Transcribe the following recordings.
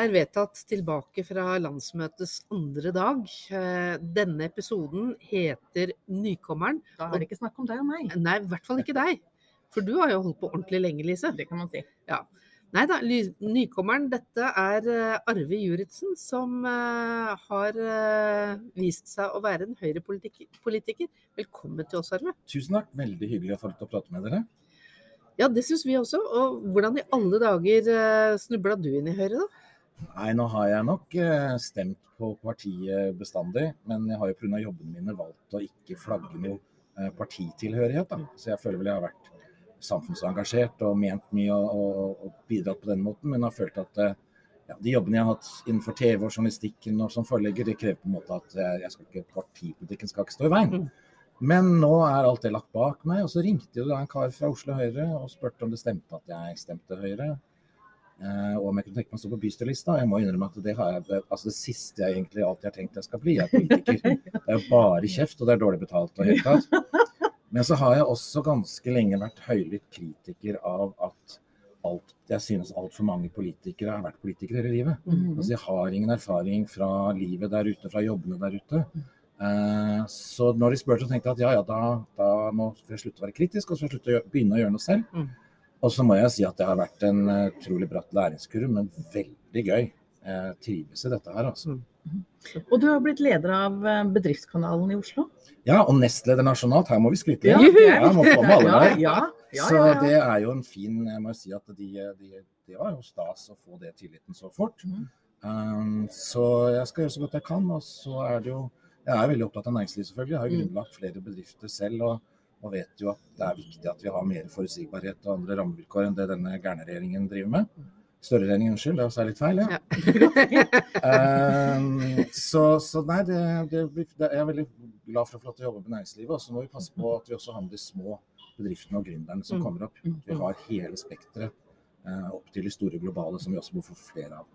er vedtatt tilbake fra landsmøtets andre dag. Eh, Denne episoden heter Nykommeren. Da er det ikke snakk om deg og meg. Nei, i hvert fall ikke deg. For du har jo holdt på ordentlig lenge, Lise. Det kan man si. Nei da, Nykommeren, dette er eh, Arve Juritzen som eh, har vist seg å være en Høyre-politiker. Velkommen til oss, Arve. Tusen takk. Veldig hyggelig å få lov til å prate med dere. Ja, det syns vi også. Og hvordan i alle dager snubla du inn i Høyre, da? Nei, nå har jeg nok eh, stemt på partiet bestandig, men jeg har jo pga. jobbene mine valgt å ikke flagge noe eh, partitilhørighet. Da. Så jeg føler vel jeg har vært samfunnsengasjert og ment mye og, og, bidratt på den måten, men har følt at eh, ja, de jobbene jeg har hatt innenfor TV og journalistikken og som forlegger, det krever på en måte at jeg, skal ikke, partipolitikken skal ikke stå i veien. Mm. Men nå er alt det lagt bak meg, og så ringte da en kar fra Oslo Høyre og spurte om det stemte at jeg stemte Høyre. Eh, og om jeg kunne tenke meg å stå på bystyrelista. Jeg må innrømme at det, har jeg, altså det siste jeg egentlig alltid har tenkt jeg skal bli, er politiker. Det er jo bare kjeft, og det er dårlig betalt og helt. Men så har jeg også ganske lenge vært høylytt kritiker av at alt, jeg synes altfor mange politikere har vært politikere hele livet. Mhm. Altså Jeg har ingen erfaring fra livet der ute, fra jobbene der ute. Eh, så når de spurte, så tenkte jeg at ja, ja, da, da må jeg slutte å være kritisk, og så slutte å begynne å gjøre noe selv. Mm. Og så må jeg si at det har vært en eh, utrolig bratt læringskurv, men veldig gøy. Jeg trives i dette her, altså. Og du har blitt leder av eh, Bedriftskanalen i Oslo. Ja, og nestleder nasjonalt. Her må vi skryte. Ja, Ja, det ja, må få med alle Ja, der. ja, ja, Så det er jo en fin Jeg må si at de, de, var jo stas å få det tilliten så fort. Mhm. Um, så jeg skal gjøre så godt jeg kan. Og så er det jo Jeg er veldig opptatt av næringsliv, selvfølgelig. Jeg har jo Mm. grunnlagt flere bedrifter selv. Og, og vet jo at det er viktig at vi har mer forutsigbarhet og andre rammevilkår enn det denne gærne regjeringen driver med. Støre-regjeringen, unnskyld, det er litt feil, ja. Ja. Um, så, så nei, det, det, det, jeg er veldig glad for å få lov til å jobbe med næringslivet. Og så må vi passe på at vi også har med de små bedriftene og gründerne som Mm. kommer opp. Mm. Vi har hele spekteret uh, opp til de store globale som vi også må få flere av.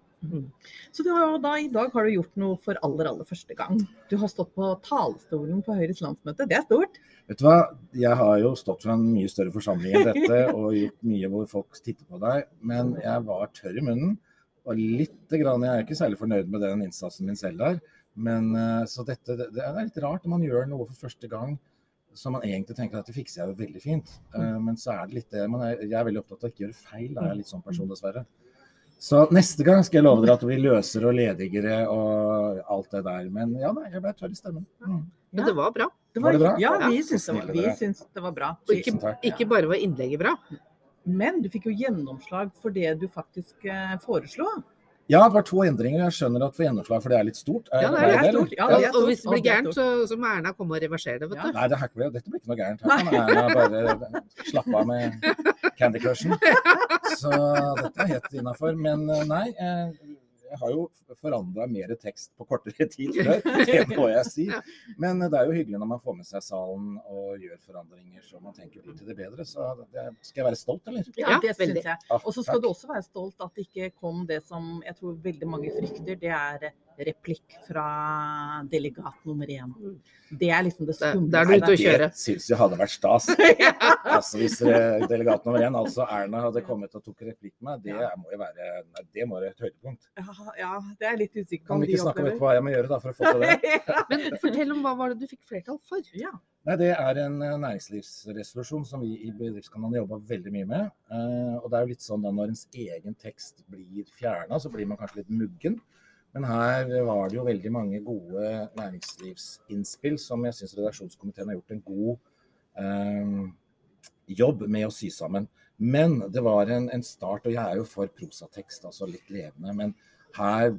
Så du har da, i dag har du gjort noe for aller, aller første gang. Du har stått på talerstolen på Høyres landsmøte. Det er stort. Vet du hva, jeg har jo stått for en mye større forsamling enn dette og gjort mye hvor folk titter på deg, men jeg var tørr i munnen. Og litt grann, Jeg er ikke særlig fornøyd med den innsatsen min selv der. Men eh, så dette, det, er litt rart når man gjør noe for første gang som man egentlig tenker at det fikser jeg jo veldig fint. Eh, Men så er det litt det Men Jeg er veldig opptatt av å ikke gjøre feil. Da. Jeg er litt sånn person, dessverre. Så neste gang skal jeg love dere at vi løser og ledigere og alt det der. Men ja, nei, jeg ble tørr i stemmen. Mm. Men det var bra. Var det bra? Ja, vi Ja, syns det, var- vi syns det var bra. Og ikke, ikke bare var innlegget bra. Men du fikk jo gjennomslag for det du faktisk eh, foreslo. Ja, det var to endringer. Jeg skjønner at for gjennomslag for det er litt stort. Ja, det er eller? stort. Ja, det er og hvis det blir det er gærent, så, så må Erna komme og reversere det, vet Ja. du. Nei, det her, dette blir ikke noe gærent. Her kan Erna bare slappe av med Candy Crushen. Så dette er helt innafor. Men eh, nei, eh, jeg har jo forandra mer tekst på kortere tid før, det må jeg si. Men det er jo hyggelig når man får med seg salen og gjør forandringer så man tenker litt til det bedre. Så det, skal jeg være stolt, eller? Ja, Ja, det syns jeg. Ah, Og så skal du også være stolt at det ikke kom det som jeg tror veldig mange frykter, det er replikk fra delegat nummer én. Det er liksom det skumle. Det, er du ute å kjøre. Det syns jeg hadde vært stas. Altså Hvis eh, delegat nummer én, altså Erna, hadde kommet og tok replikk med meg, det Ja. må jo være, nei, det må være et høydepunkt. Ja, ja, det er litt usikker Kan vi ikke snakke om etterpå hva jeg må gjøre da for å få til det? Men fortell om hva var det du fikk flertall for? Ja. Nei, Det er en eh, næringslivsresolusjon som vi i Bedriftskanalen jobber veldig mye med. Eh, og det er jo litt sånn da Når ens egen tekst blir fjerna, så blir man kanskje litt muggen. Men her var det jo veldig mange gode næringslivsinnspill som jeg syns redaksjonskomiteen har gjort en god eh, jobb med å sy sammen. Men det var en, en start, og jeg er jo for prosatekst, altså litt levende. Men her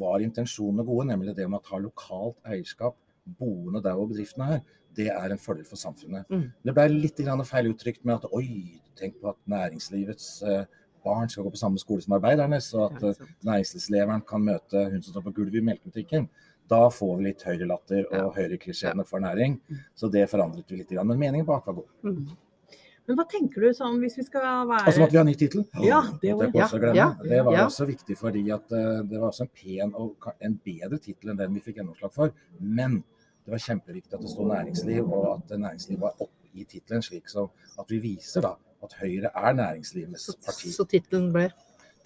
var intensjonene gode, nemlig det med å ta lokalt eierskap boende der hvor bedriftene er. Det er en fordel for samfunnet. Mm. Det ble litt feil uttrykt med at oi, tenk på at næringslivets eh, barn skal gå på samme skole som arbeidernes, så at Ja, eh, næringslivslederen kan møte hun som står på gulvet i melkebutikken. Da får vi litt høyrelatter og Ja. høyreklisjeene for næring. Så det forandret vi litt. Men meningen bak var god. Mm. Men hva tenker du sånn hvis vi skal være Altså at vi ha ny tittel. Ja, det var- glemme. ja, Det var ja. også viktig fordi at eh, det var også en pen og en bedre tittel enn den vi fikk gjennomslag for. Men det var kjempeviktig at det sto næringsliv, og at næringsliv var oppe i tittelen, slik som at vi viser da at Høyre er næringslivets parti. så tittelen ble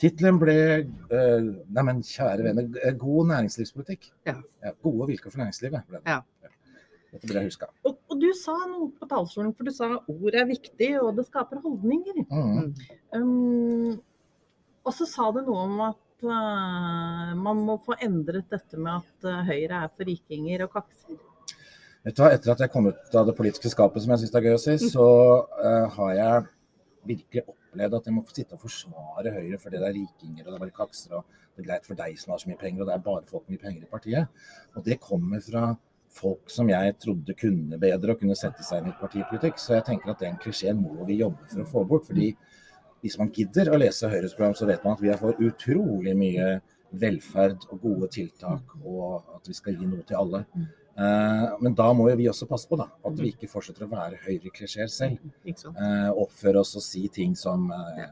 Tittelen ble eh, Neimen, kjære venner, eh, god næringslivspolitikk. Ja. gode vilkår for næringslivet. Ble det. Ja. Dette burde jeg huska. Og, og du sa noe på talerstolen, for du sa ord er viktig, og det skaper holdninger. Mm. Um, og så sa du noe om at uh, man må få endret dette med at uh, Høyre er for rikinger og kakser. Vet du hva, Etter at jeg kom ut av det politiske skapet, som jeg syns er gøy å si, så uh, har jeg virkelig opplevd at jeg må sitte og forsvare Høyre fordi det er rikinger og det er bare kakser og det er greit for deg som har så mye penger og det er bare folk med mye penger i partiet. Og det kommer fra folk som jeg trodde kunne bedre og kunne sette seg inn i partipolitikk. Så jeg tenker at den klisjeen må vi jobbe for å få bort. fordi hvis man gidder å lese Høyres program, så vet man at vi er for utrolig mye velferd og gode tiltak, og at vi skal gi noe til alle. Eh, men da må jo vi også passe på da, at vi ikke fortsetter å være høyreklisjeer selv. Sant? Eh, oppføre oss og si ting som, eh,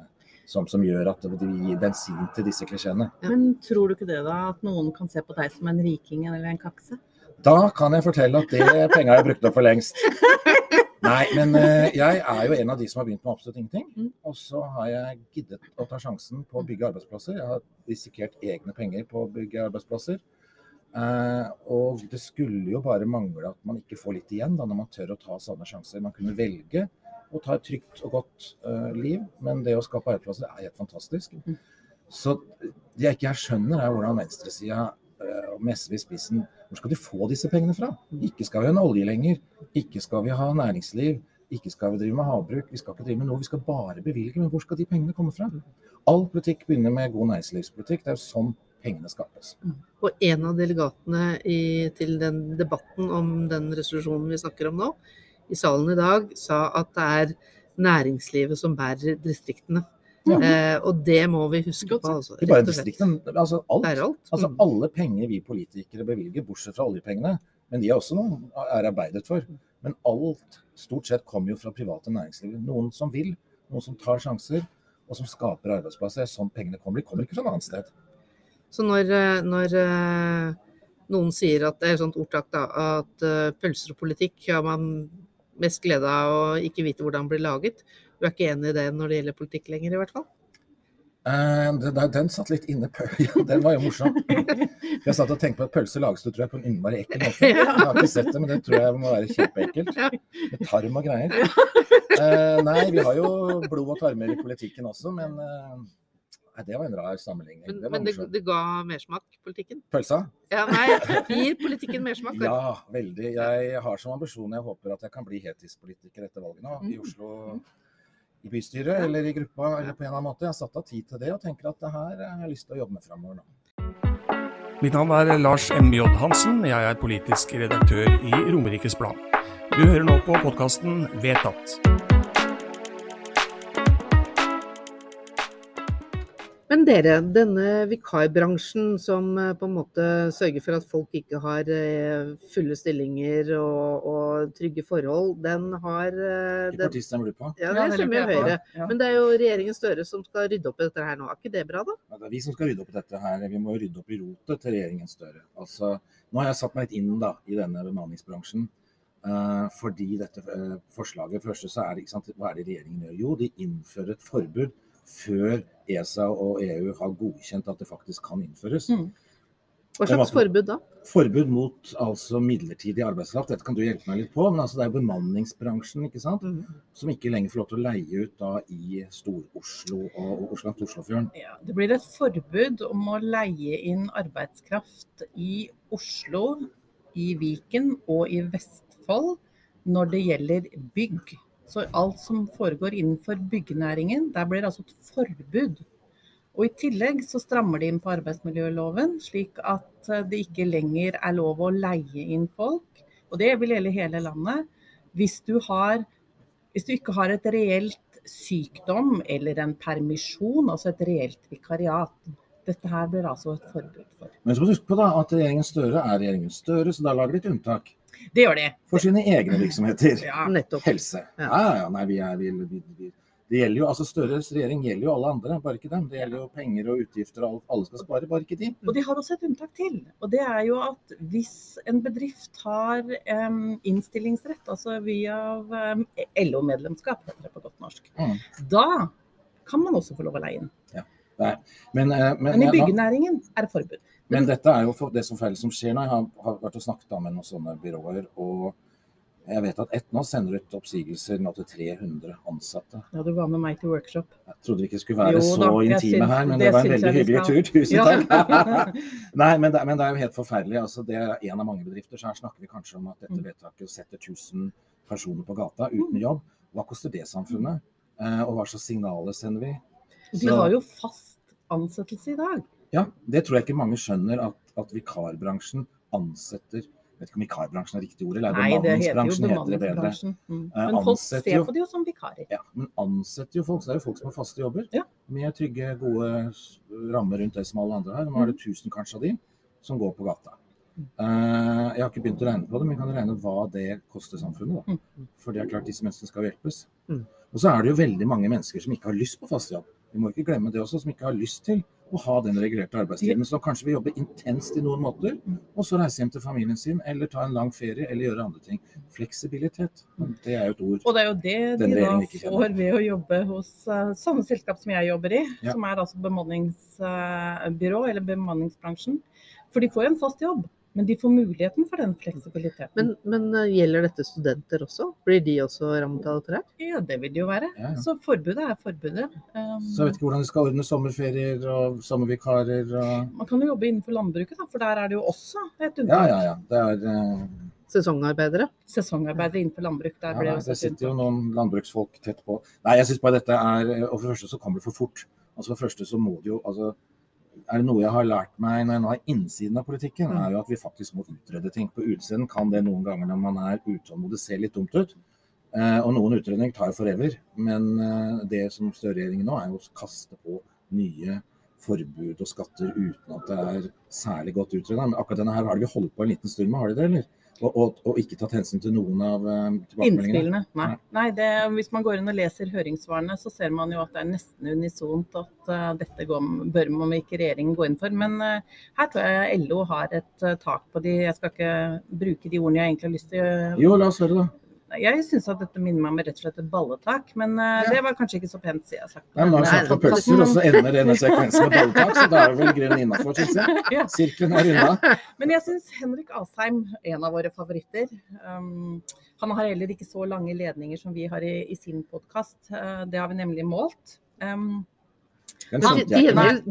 som, som gjør at vi gir bensin til disse klisjeene. Ja. Men tror du ikke det, da? At noen kan se på deg som en riking eller en kakse? Da kan jeg fortelle at det penga jeg brukt opp for lengst. Nei, men jeg er jo en av de som har begynt med absolutt ingenting. Mm. Og så har jeg giddet å ta sjansen på å bygge arbeidsplasser. Jeg har risikert egne penger på å bygge arbeidsplasser. Eh, og det skulle jo bare mangle at man ikke får litt igjen da, når man tør å ta sånne sjanser. Man kunne velge å ta et trygt og godt eh, liv, men det å skape arbeidsplasser er helt fantastisk. Mm. Så det jeg ikke skjønner, er hvordan venstresida eh, med SV i spissen Hvor skal de få disse pengene fra? Ikke skal vi ha en olje lenger. Ikke skal vi ha næringsliv. Ikke skal vi drive med havbruk. Vi skal ikke drive med noe. Vi skal bare bevilge. Men hvor skal de pengene komme fra? All politikk begynner med god næringslivspolitikk. Det er jo sånn pengene skapes. Og en av delegatene i, til den debatten om den resolusjonen vi snakker om nå, i salen i dag, sa at det er næringslivet som bærer distriktene. Ja. Eh, og det må vi huske på. Altså, Det er bare rett og slett. distriktene. Altså alt. Det er alt. Altså Mm. alle penger vi politikere bevilger, bortsett fra oljepengene, men de er også noe er arbeidet for. Men alt stort sett kommer jo fra private næringsliv. Noen som vil, noen som tar sjanser, og som skaper arbeidsplasser. Sånn pengene kommer. De kommer ikke fra noe annet sted. Så når, eh, når eh, noen sier at det er sånt ordtak da, at eh, pølser og politikk har man mest glede av å ikke vite hvordan det blir laget. Du er ikke enig i det når det gjelder politikk lenger, i hvert fall? Uh, det, den satt litt inne Den var jo morsom. Jeg satt og tenkte på at pølse lages tror jeg, på en innmari ekkel måte. Jeg har ikke sett det, men det tror jeg må være kjempeekkelt. Med tarm og greier. Uh, nei, vi har jo blod og tarmer i politikken også, men eh, nei, det var en rar sammenligning. Men, Det men det, det ga mersmak, politikken? Pølsa? Ja, nei, gir politikken mersmak? Ja, veldig. Jeg har som ambisjon jeg håper at jeg kan bli heltidspolitiker etter valget nå. I Mm. Oslo, i bystyret eller i gruppa eller på en eller annen måte. Jeg har satt av tid til det og tenker at det her har jeg lyst til å jobbe med framover nå. Mitt navn er Lars M.J. Hansen. Jeg er politisk redaktør i Romerikes Blad. Du hører nå på podkasten Vedtatt. Men dere, denne vikarbransjen som eh, på en måte sørger for at folk ikke har eh, fulle stillinger og, og trygge forhold, den har Ikke Hvilket den, parti stemmer du på? Ja, det stemmer jo Høyre. Men det er jo regjeringen Støre som skal rydde opp i dette her nå. Er ikke det bra, da? Ja, det er vi som skal rydde opp i dette her. Vi må rydde opp i rotet til regjeringen Støre. Altså, nå har jeg satt meg litt inn da, i denne bemanningsbransjen. Uh, fordi dette uh, forslaget Først så er det, ikke sant, Hva er det regjeringen gjør? Jo, de innfører et forbud før ESA og EU har godkjent at det faktisk kan innføres. Mm. Hva slags forbud da? Forbud mot altså midlertidig arbeidskraft. Dette kan du hjelpe meg litt på. Men altså, det er jo bemanningsbransjen ikke sant? Mm. som ikke lenger får lov til å leie ut da i Stor-Oslo og Oslo langs Oslofjorden. Ja, det blir et forbud om å leie inn arbeidskraft i Oslo, i Viken og i Vestfold når det gjelder bygg. Så alt som foregår innenfor byggenæringen, der blir altså et forbud. Og I tillegg så strammer de inn på arbeidsmiljøloven, slik at eh, det ikke lenger er lov å leie inn folk. Og det vil gjelde hele landet. Hvis du, har, hvis du ikke har et reelt sykdom eller en permisjon, altså et reelt vikariat. Dette her blir altså et forbud for. Men så må du huske på da at regjeringen Støre er regjeringen Støre, så da lager de et unntak Det gjør de. for sine egne virksomheter. Ja. Nettopp. Helse. Ja. Ja, ja, nei, vi er, vi, vi, vi, det gjelder jo, altså Støres regjering gjelder jo alle andre, bare ikke dem. Det gjelder jo penger og utgifter, og alt, alle skal spare, bare ikke de. Og de har også et unntak til. Og det er jo at hvis en bedrift har um, innstillingsrett, altså via um, LO-medlemskap, heter det på godt norsk, Mm. da kan man også få lov å leie inn. Ja. Nei. Men, uh, men, Men i byggenæringen er det forbud. Men dette er jo det som som skjer nå. Jeg har, har vært og snakket med noen sånne byråer. og jeg vet at Etna sender ut oppsigelser nå til 300 ansatte. Ja, du var med meg til workshop. Jeg trodde vi ikke skulle være Jo så da, intime syns- her, men det det, var en veldig hyggelig skal. tur. Tusen Ja. takk. Nei, men det, men det er jo helt forferdelig. Altså, det er en av mange bedrifter. Så her snakker vi kanskje om at dette Mm. vedtaket setter 1000 personer på gata uten jobb. Hva koster det samfunnet? Eh, og hva slags signaler sender vi? De har jo fast ansettelse i dag. Ja, det tror jeg ikke mange skjønner, at, at vikarbransjen ansetter Jeg vet ikke om vikarbransjen er riktig ord, eller Nei, bemanningsbransjen heter heter det bedre. Mm. Eh, Men folk ser jo- på det jo som vikarer. Ja, men ansetter jo folk. Så det er jo folk som har faste jobber. Ja. Med trygge, gode rammer rundt det som alle andre har. Nå er det Mm. 1000 kanskje av de som går på gata. Uh, jeg har ikke begynt å regne på det, men jeg kan regne hva det koster samfunnet? da? Mm. For det er klart disse menneskene skal hjelpes. Mm. Og så er det jo veldig mange mennesker som ikke har lyst på fast jobb. Vi må ikke glemme det også, som ikke har lyst til å ha den regulerte arbeidstiden. Som kanskje vi jobber intenst i noen Mm. og så reise hjem til familien sin, eller ta en lang ferie, eller gjøre andre ting. Fleksibilitet, det er jo et ord. Og det er jo det de da får ved å jobbe hos uh, sånne selskap som jeg jobber i, Ja. som er altså bemanningsbyrå, eller bemanningsbransjen. For de får en fast jobb, men de får muligheten for den fleksibiliteten. Men, men eh, gjelder dette studenter også? Blir de også rammet av dette? ja, det vil det jo være. Ja, ja. Så forbudet er forbudet. Um, Så jeg vet ikke hvordan de skal ordne sommerferier og sommervikarer og man kan jo jobbe innenfor landbruket, da, for der er det jo også et Ja, unntak. ja, ja. Det er Uh... Sesongarbeidere? Sesongarbeidere innenfor landbruk. Der ja, Det sitter jo noen landbruksfolk tett på. Nei, jeg syns bare dette er Og for det første så kommer det for fort. Altså For det første så må det jo altså er det noe jeg har lært meg når jeg nå er innsiden av politikken, Mm. er jo at vi faktisk må utrede ting. På utsiden kan det noen ganger når man er utålmodig se litt dumt ut. Eh, og noen utredninger tar forever. Men eh, det som Støre-regjeringen nå er jo å kaste på nye forbud og skatter uten at det er særlig godt utreda. Men akkurat denne her har de holdt på en liten stund med, har de det, eller? Og, og, og ikke tatt hensyn til noen av eh, tilbakemeldingene. Nei. Nei. Det, hvis man går inn og leser høringssvarene, så ser man jo at det er nesten unisont at uh, dette går, bør man ikke regjeringen gå inn for. Men uh, her tror jeg LO har et uh, tak på de Jeg skal ikke bruke de ordene jeg egentlig har lyst til Jo, la oss høre, da. Jeg syns at dette minner meg om rett og slett et balletak, men uh, Ja. det var kanskje ikke så pent, sier jeg sagt. Nei, men nå har snakket om pølser, og så ender denne sekvensen med balletak, så da er det vel grunnen innafor, syns jeg. Ja. Sirkelen er unna. Men jeg syns Henrik Asheim, en av våre favoritter um, Han har heller ikke så lange ledninger som vi har i, i sin podkast. det har vi nemlig målt. Um, Til,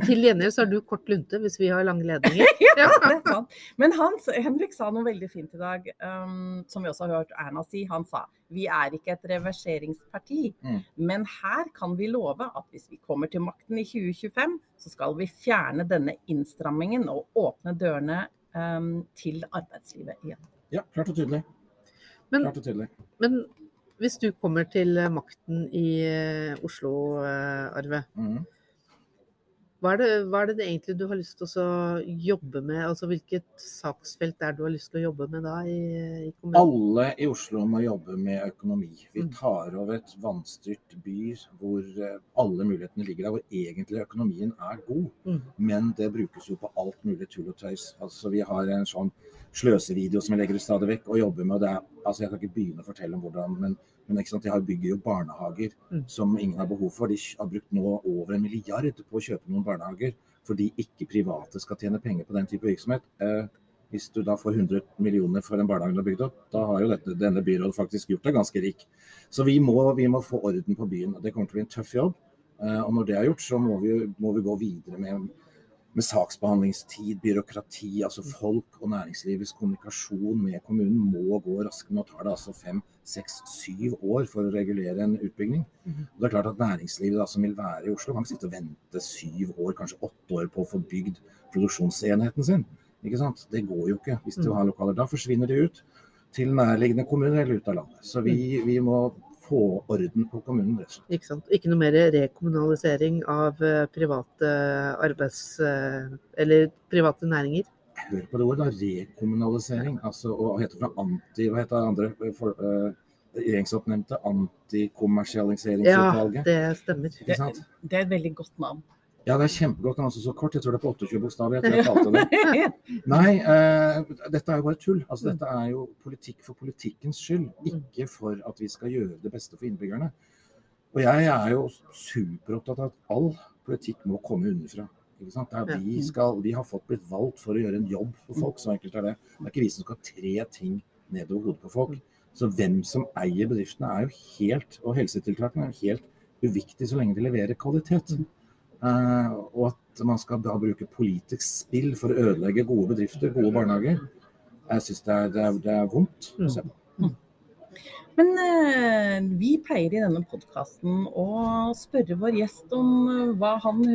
til gjengjeld så har du kort lunte hvis vi har lange ledninger. ja, det er sant. Men Hans, Henrik sa noe veldig fint i dag, um, som vi også har hørt Erna si. Han sa vi er ikke et reverseringsparti, Mm. men her kan vi love at hvis vi kommer til makten i 2025, så skal vi fjerne denne innstrammingen og åpne dørene um, til arbeidslivet igjen. Ja, klart og tydelig. Men, Klart og tydelig. men hvis du kommer til makten i eh, Oslo, eh, Arve. Mhm. Hva er, det, hva er det egentlig du har lyst til å jobbe med? Altså Hvilket saksfelt er det du har lyst til å jobbe med da i, i? Alle i Oslo må jobbe med økonomi. Vi Mm. tar over et vanstyrt by hvor eh, alle mulighetene ligger der, hvor egentlig økonomien er god. Mm. Men det brukes jo på alt mulig tull og tøys. Altså, vi har en sånn sløsevideo som jeg legger ut stadig vekk og jobber med. og Det er, altså, jeg kan ikke begynne å fortelle om hvordan, men, men ikke sant, de har bygger jo barnehager Mm. som ingen har behov for. De har brukt nå over en milliard på å kjøpe noen barnehager fordi ikke private skal tjene penger på den type virksomhet. Eh, hvis du da får 100 millioner for en barnehage du har bygd opp, da har jo dette, denne byrådet faktisk gjort deg ganske rik. Så vi må, vi må få orden på byen. og Det kommer til å bli en tøff jobb. Eh, og når det er gjort, så må vi, må vi gå videre med, med saksbehandlingstid, byråkrati. Altså folk og næringslivets kommunikasjon med kommunen må gå raskere. Nå tar det altså fem, seks, syv år for å regulere en utbygging. Mhm. Og det er klart at Næringslivet da, som vil være i Oslo, kan ikke sitte og vente syv år, kanskje åtte år på å få bygd produksjonsenheten sin. Ikke sant? Det går jo ikke hvis du Mm. har lokaler. Da forsvinner de ut til nærliggende kommuner eller ut av landet. Så vi, vi må få orden på kommunen. Ikke sant? Ikke noe mer rekommunalisering av eh, private arbeids... eh, Eller private næringer. Hør på det ordet, da. Rekommunalisering. Altså, og hva heter det anti... Hva heter det andre for, uh, regjeringsoppnevnte? Ja, det stemmer. Ikke sant? Det er et veldig godt navn. Ja, det er kjempegodt. Den er også så kort. Jeg tror det er på 28 bokstaver. Tror jeg talte det. Nei, uh, dette er jo bare tull. Altså, dette er jo politikk for politikkens skyld, ikke for at vi skal gjøre det beste for innbyggerne. Og jeg er jo superopptatt av at all politikk må komme underfra. Ikke sant? Det er vi, skal, vi har fått blitt valgt for å gjøre en jobb for folk, så enkelt er det. Det er ikke vi som skal tre ting nedover hodet på folk. Så hvem som eier bedriftene er jo helt, og helsetiltakene er jo helt uviktig så lenge de leverer kvalitet. Eh, og at man skal da bruke politisk spill for å ødelegge gode bedrifter, gode barnehager, jeg syns det, det, det er vondt å se på. Men eh, vi pleier i denne podkasten å spørre vår gjest om eh, hva han,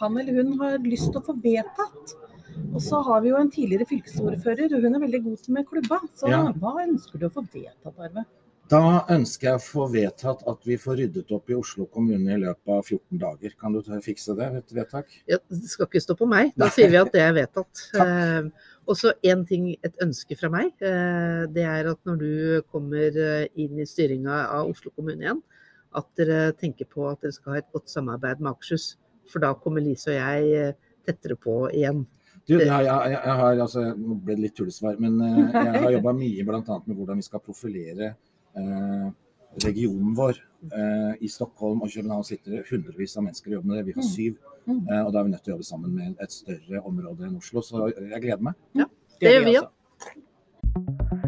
han eller hun har lyst til å få vedtatt. Og så har vi jo en tidligere fylkesordfører, og hun er veldig god med klubba. Så Ja. hva ønsker du å få vedtatt, Arve? Da ønsker jeg å få vedtatt at vi får ryddet opp i Oslo kommune i løpet av 14 dager. Kan du fikse det? Et vedtak? Ja, det skal ikke stå på meg. Da sier vi at det er vedtatt. Eh, og så én ting, et ønske fra meg. Eh, det er at når du kommer eh, inn i styringa av Oslo kommune igjen, at dere tenker på at dere skal ha et godt samarbeid med Akershus. For da kommer Lise og jeg eh, tettere på igjen. Du, jeg, jeg, jeg, jeg har, altså, Nå ble det litt tullesvar, men eh, jeg har jobba mye bl.a. med hvordan vi skal profilere regionen vår. Eh, I Stockholm og København sitter det hundrevis av mennesker og jobber med det. Vi har Mm. syv. Mm. Eh, og da er vi nødt til å jobbe sammen med et større område enn Oslo. Så jeg gleder meg. Ja, Det gjør vi òg.